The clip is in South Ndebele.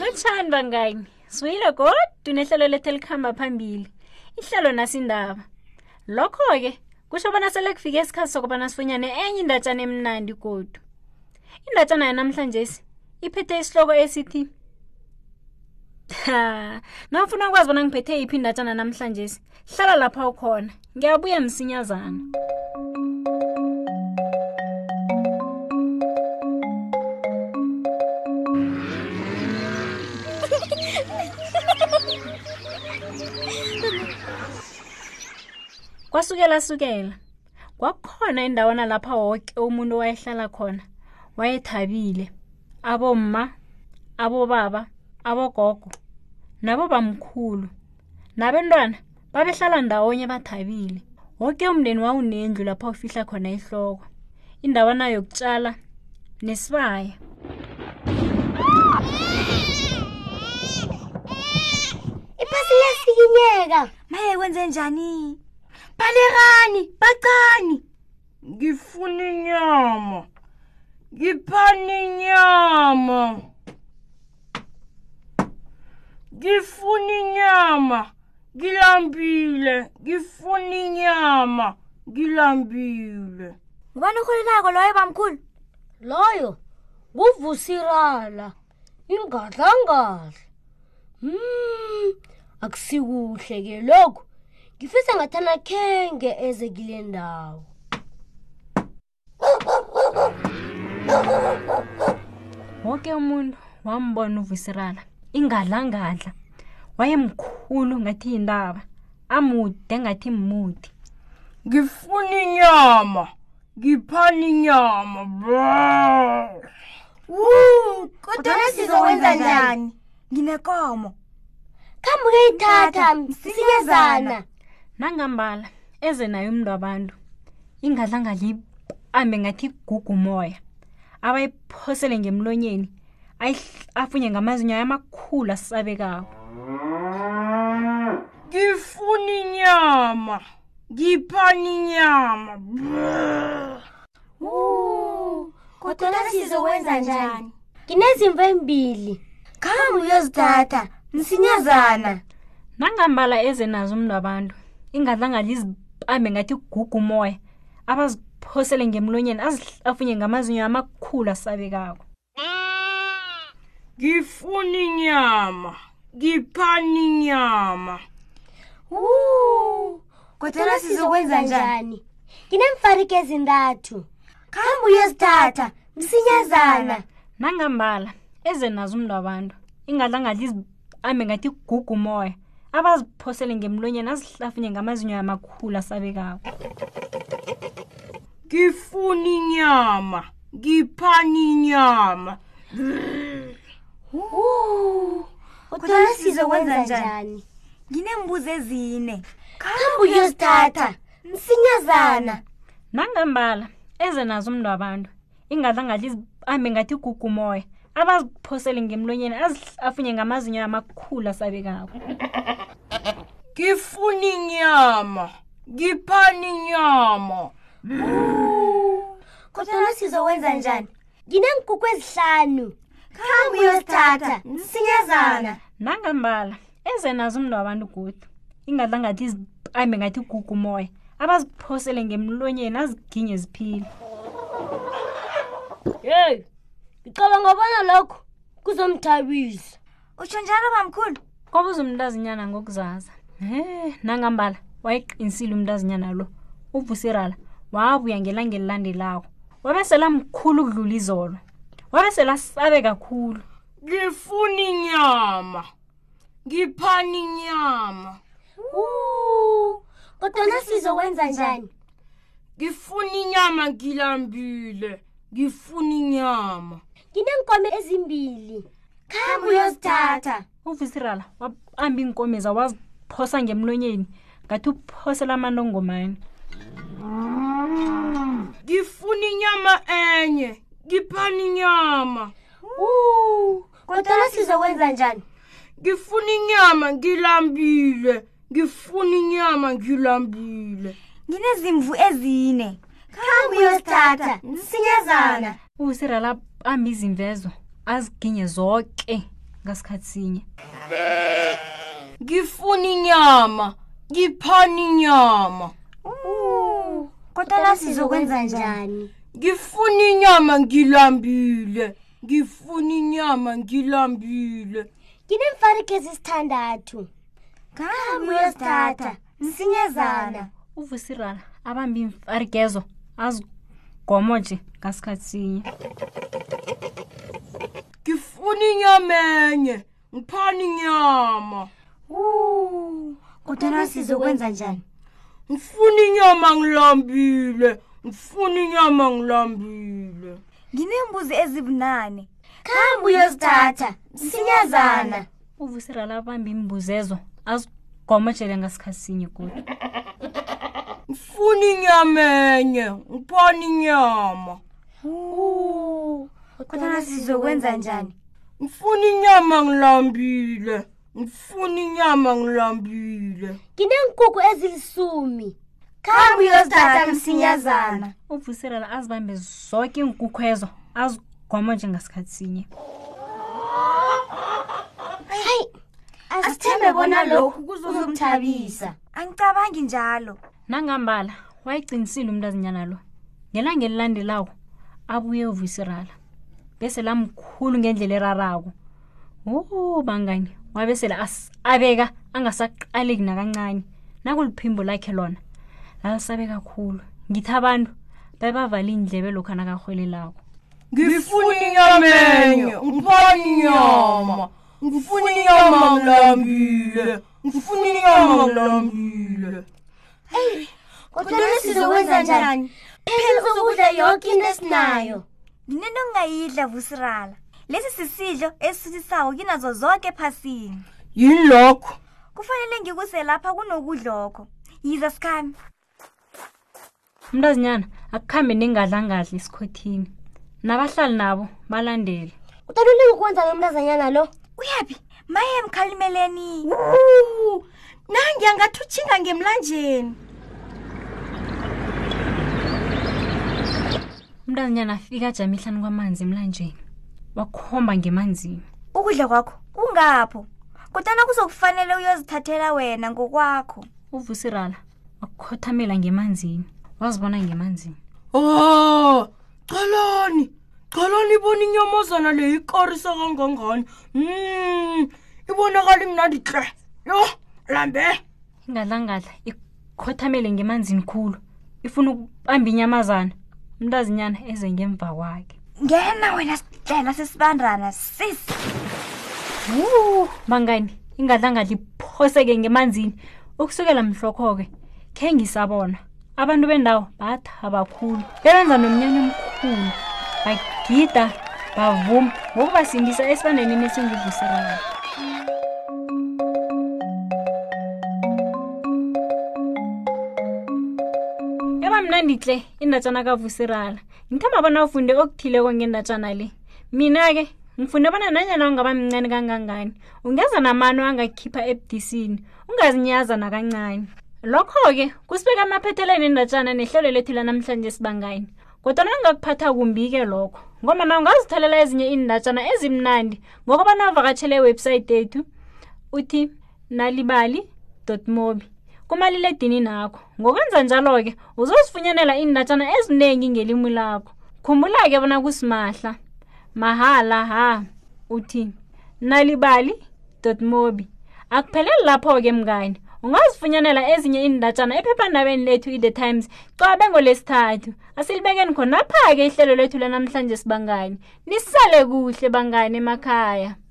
lotshani bangani siwile godu nehlelo lethu elikhamba phambili ihlelo nasindaba lokho-ke kusho bona sele kufike isikhathi sokubana sifunyane enye indatshana emnandi godu indatshana yanamhlanje si iphethe isihloko esithi ha nafuna ukwazi bona ngiphethe yiphi indatshana namhlanje si hlala lapha ukhona ngiyabuya msinyazana kwasukela sukela kwakukhona indawana lapha woke umuntu owayehlala khona wayethabile abomma abobaba abogogo nabo bamkhulu nabentwana babehlala ndawonye bathabile woke umndeni wawunendlu lapha ufihla khona ihloko indawana yokutshala nesibaya iphasi liyasikinyeka maye kwenze njani balekani bacani ngifuna inyama ngiphani inyama ngifuna inyama ngilambile ngifuna inyama ngilambile ngubani okhulelako loyo bamkhulu loyo nguvusirala ingadlangadla mm akusikuhle ke lokhu ngifisa ngathana khenge eze kile ndawo wonke umuntu wambona uvisirala ingadlangadla wayemkhulu ngathi yintaba amude ngathi mmude ngifuna inyama ngiphana inyama bro Woo, kodwa sizowenza njani? Nginekomo. khambe ukuyithatha msinyazana nangambala eze nayo umntu wabantu ingadla ngalibambe ngathi igugu umoya abayiphosele ngemlonyeni ayihl- afunye ngamazinyo ayo amakhulu asabekako ngifuna inyama Di pani nyama. Brrr. Wuu, kodwana sizowenza njani nginezimvu embili khamu uyozithatha msinyazana nangambala eze nazo umntu abantu ingadlanga lizibambe ngathi kugugu umoya abaziphosele ngemlonyeni azihlafunye ngamazinyo amakhulu asabekako ngifuna inyama ngiphani inyama Wuu, kodwana sizokwenza njani ngineemfariki ezintathu khambe uyozithatha msinyazana nangambala eze nazo umntu wabantu ingadla ngadla ambe ngathi gugu umoya abaziphosele ngemlonyeni azihlafunye ngamazinyo yamakhulu asabekako ngifuna inyama ngiphani inyama kodwana sizokwenza njani ngineembuzi ezine khamba uyozithatha msinyazana nangambala eze nazo umntu wabantu ingathi angathi ambe ngathi igugu umoya abaziphosele ngemlonyeni afunye ngamazinyo amakhulu asabekako ngifuna inyama ngiphani inyama kodwana sizowenza njani ngineenkuku ezihlanu khambe uyozithatha msinyazana nangambala eze nazo umntu wabantu godu ingadla ngathi iziqambe ngathi igugu umoya abaziphosele ngemlonyeni aziginye ziphile yeyi ngicabanga bona lokho kuzomthabisa utsho njalo bamkhulu kwabuza umntazinyana ngokuzaza he nangambala wayeqinisile umntazinyana lo uvusirala wabuya ngelanga elilandelako wabe selamkhulu ukudlula izolo wabe selasabeka khulu ngifuna inyama ngiphani inyama kodwa nasizowenza njani ngifuna inyama ngilambile ngifuna inyama ngineenkomo ezimbili khambe uyozithatha uvisirala wahamba iinkomeza waziphosa ngemlonyeni ngathi uphosela amanongomani ngifuna inyama enye ngiphani inyama kodwana sizokwenza njani ngifuna inyama ngilambile ngifuna inyama ngilambile nginezimvu ezine khambe uyosithatha msinyazana usirala ame izimvezo aziginye zonke ngasikhathi sinye ngifuna inyama ngiphani inyama kodwana sizokwenza njani ngifuna inyama ngilambile ngifuna inyama ngilambile ngineemfarike ezisithandathu khambi uyosithatha msinyazana uvusirala abambi imfarikezo azigomo nje ngasikhathi sinye ngifuna inyama enye ngiphani inyama Wuu, kodwana sizokwenza njani ngifuna inyama ngilambile ngifuna inyama ngilambile ngineembuzi ezibunane khambe uyozithatha msinyazana uvusirala abambe iimbuzi ezo azigomejele ngasikhathi sinye kude ngifuna inyama enye ngiphani inyama kodwana sizokwenza njani ngifuna inyama ngilambile ngifuna inyama ngilambile ngineenkuku ezilisumi khambe uyozithatha msinyazana uvuselela azibambe zoke iinkukhwezo azigoma njengasikhathi sinye hayi asithembe bona lokhu kuzomthabisa angicabangi njalo nangambala wayeqinisile umntazinyana lo ngelanga elilandelako abuye uvusirala bese lamkhulu ngendlela erarako o bangani wabe sele abeka angasaqaleki nakancane nakuliphimbo lakhe lona lalisabe kakhulu ngithi abantu babebavala iindlebe lokhu nakarhwelelako ngifuna inyamenyo ngifuna inyama ngifuna inyama mlambile ngifuna inyama ngilambile eyi kodwana sizokwenza njani phela uzokudla yoke into esinayo nginento ngingayidla vusirala lesi sisidlo esisuthisawo kinazo zonke ephasini yini lokho kufanele ngikuse lapha kunokudlokho yiza sikhami umntazinyana akukhambe ningadlangadla esikhothini nabahlali nabo balandele utaluleke ukwenza ke umntazanyana lo uyaphi maye emkhalimeleni nangiya ngathi utshinga ngemlanjeni umntazanyana afika ajame ihlani kwamanzi emlanjeni wakhomba ngemanzini ukudla kwakho kungapho kodwana kuzokufanele uyozithathela wena ngokwakho uvusirala wakhothamela ngemanzini wazibona ngemanzini oh qalani qalani ibona inyamazana le ikorisa kangangani mm ibonakala imnandi tle yo lambe ingadlangadla ikhothamele ngemanzini khulu ifuna ukubamba inyamazana umntazinyana eze ngemva kwakhe ngena wena sidlela sesibandana sis Woo, mangani ingadlanga liphoseke ngemanzini ukusukela mhlokho-ke khe ngisabona abantu bendawo bathaba khulu bebenza nomnyanya omkhulu bagida bavuma ngokubasindisa esibandenini esingivuselayo yaba mnanditle indatshana kavuserala ngithoma bona ufunde okuthileko ngendatshana le mina-ke ngifunde bona nanyana ungaba mncane kangangani ungeza namano angakhipha ebudisini ungazinyaza nakancane lokho-ke kusibeka amaphetheleni endatshana nehlelo lethu lanamhlanje sibangani kodwa nangakuphatha kumbi-ke lokho ngombana ungazitholela ezinye iindatshana ezimnandi ngokobana uvakatshele ewebhsayithi yethu uthi nalibali dotmobi kumaliledini nakho ngokwenza njalo-ke uzozifunyanela iindatshana eziningi ngelimi lakho khumbula-ke bona kusimahla mahala ha uthi nalibali dotmobi akupheleli lapho-ke mngani ungazifunyanela ezinye iindatshana ephephandabeni lethu i-the times cobe ngolesithathu asilibekeni khonapha-ke ihlelo lethu lanamhlanje sibangani nisale kuhle bangani emakhaya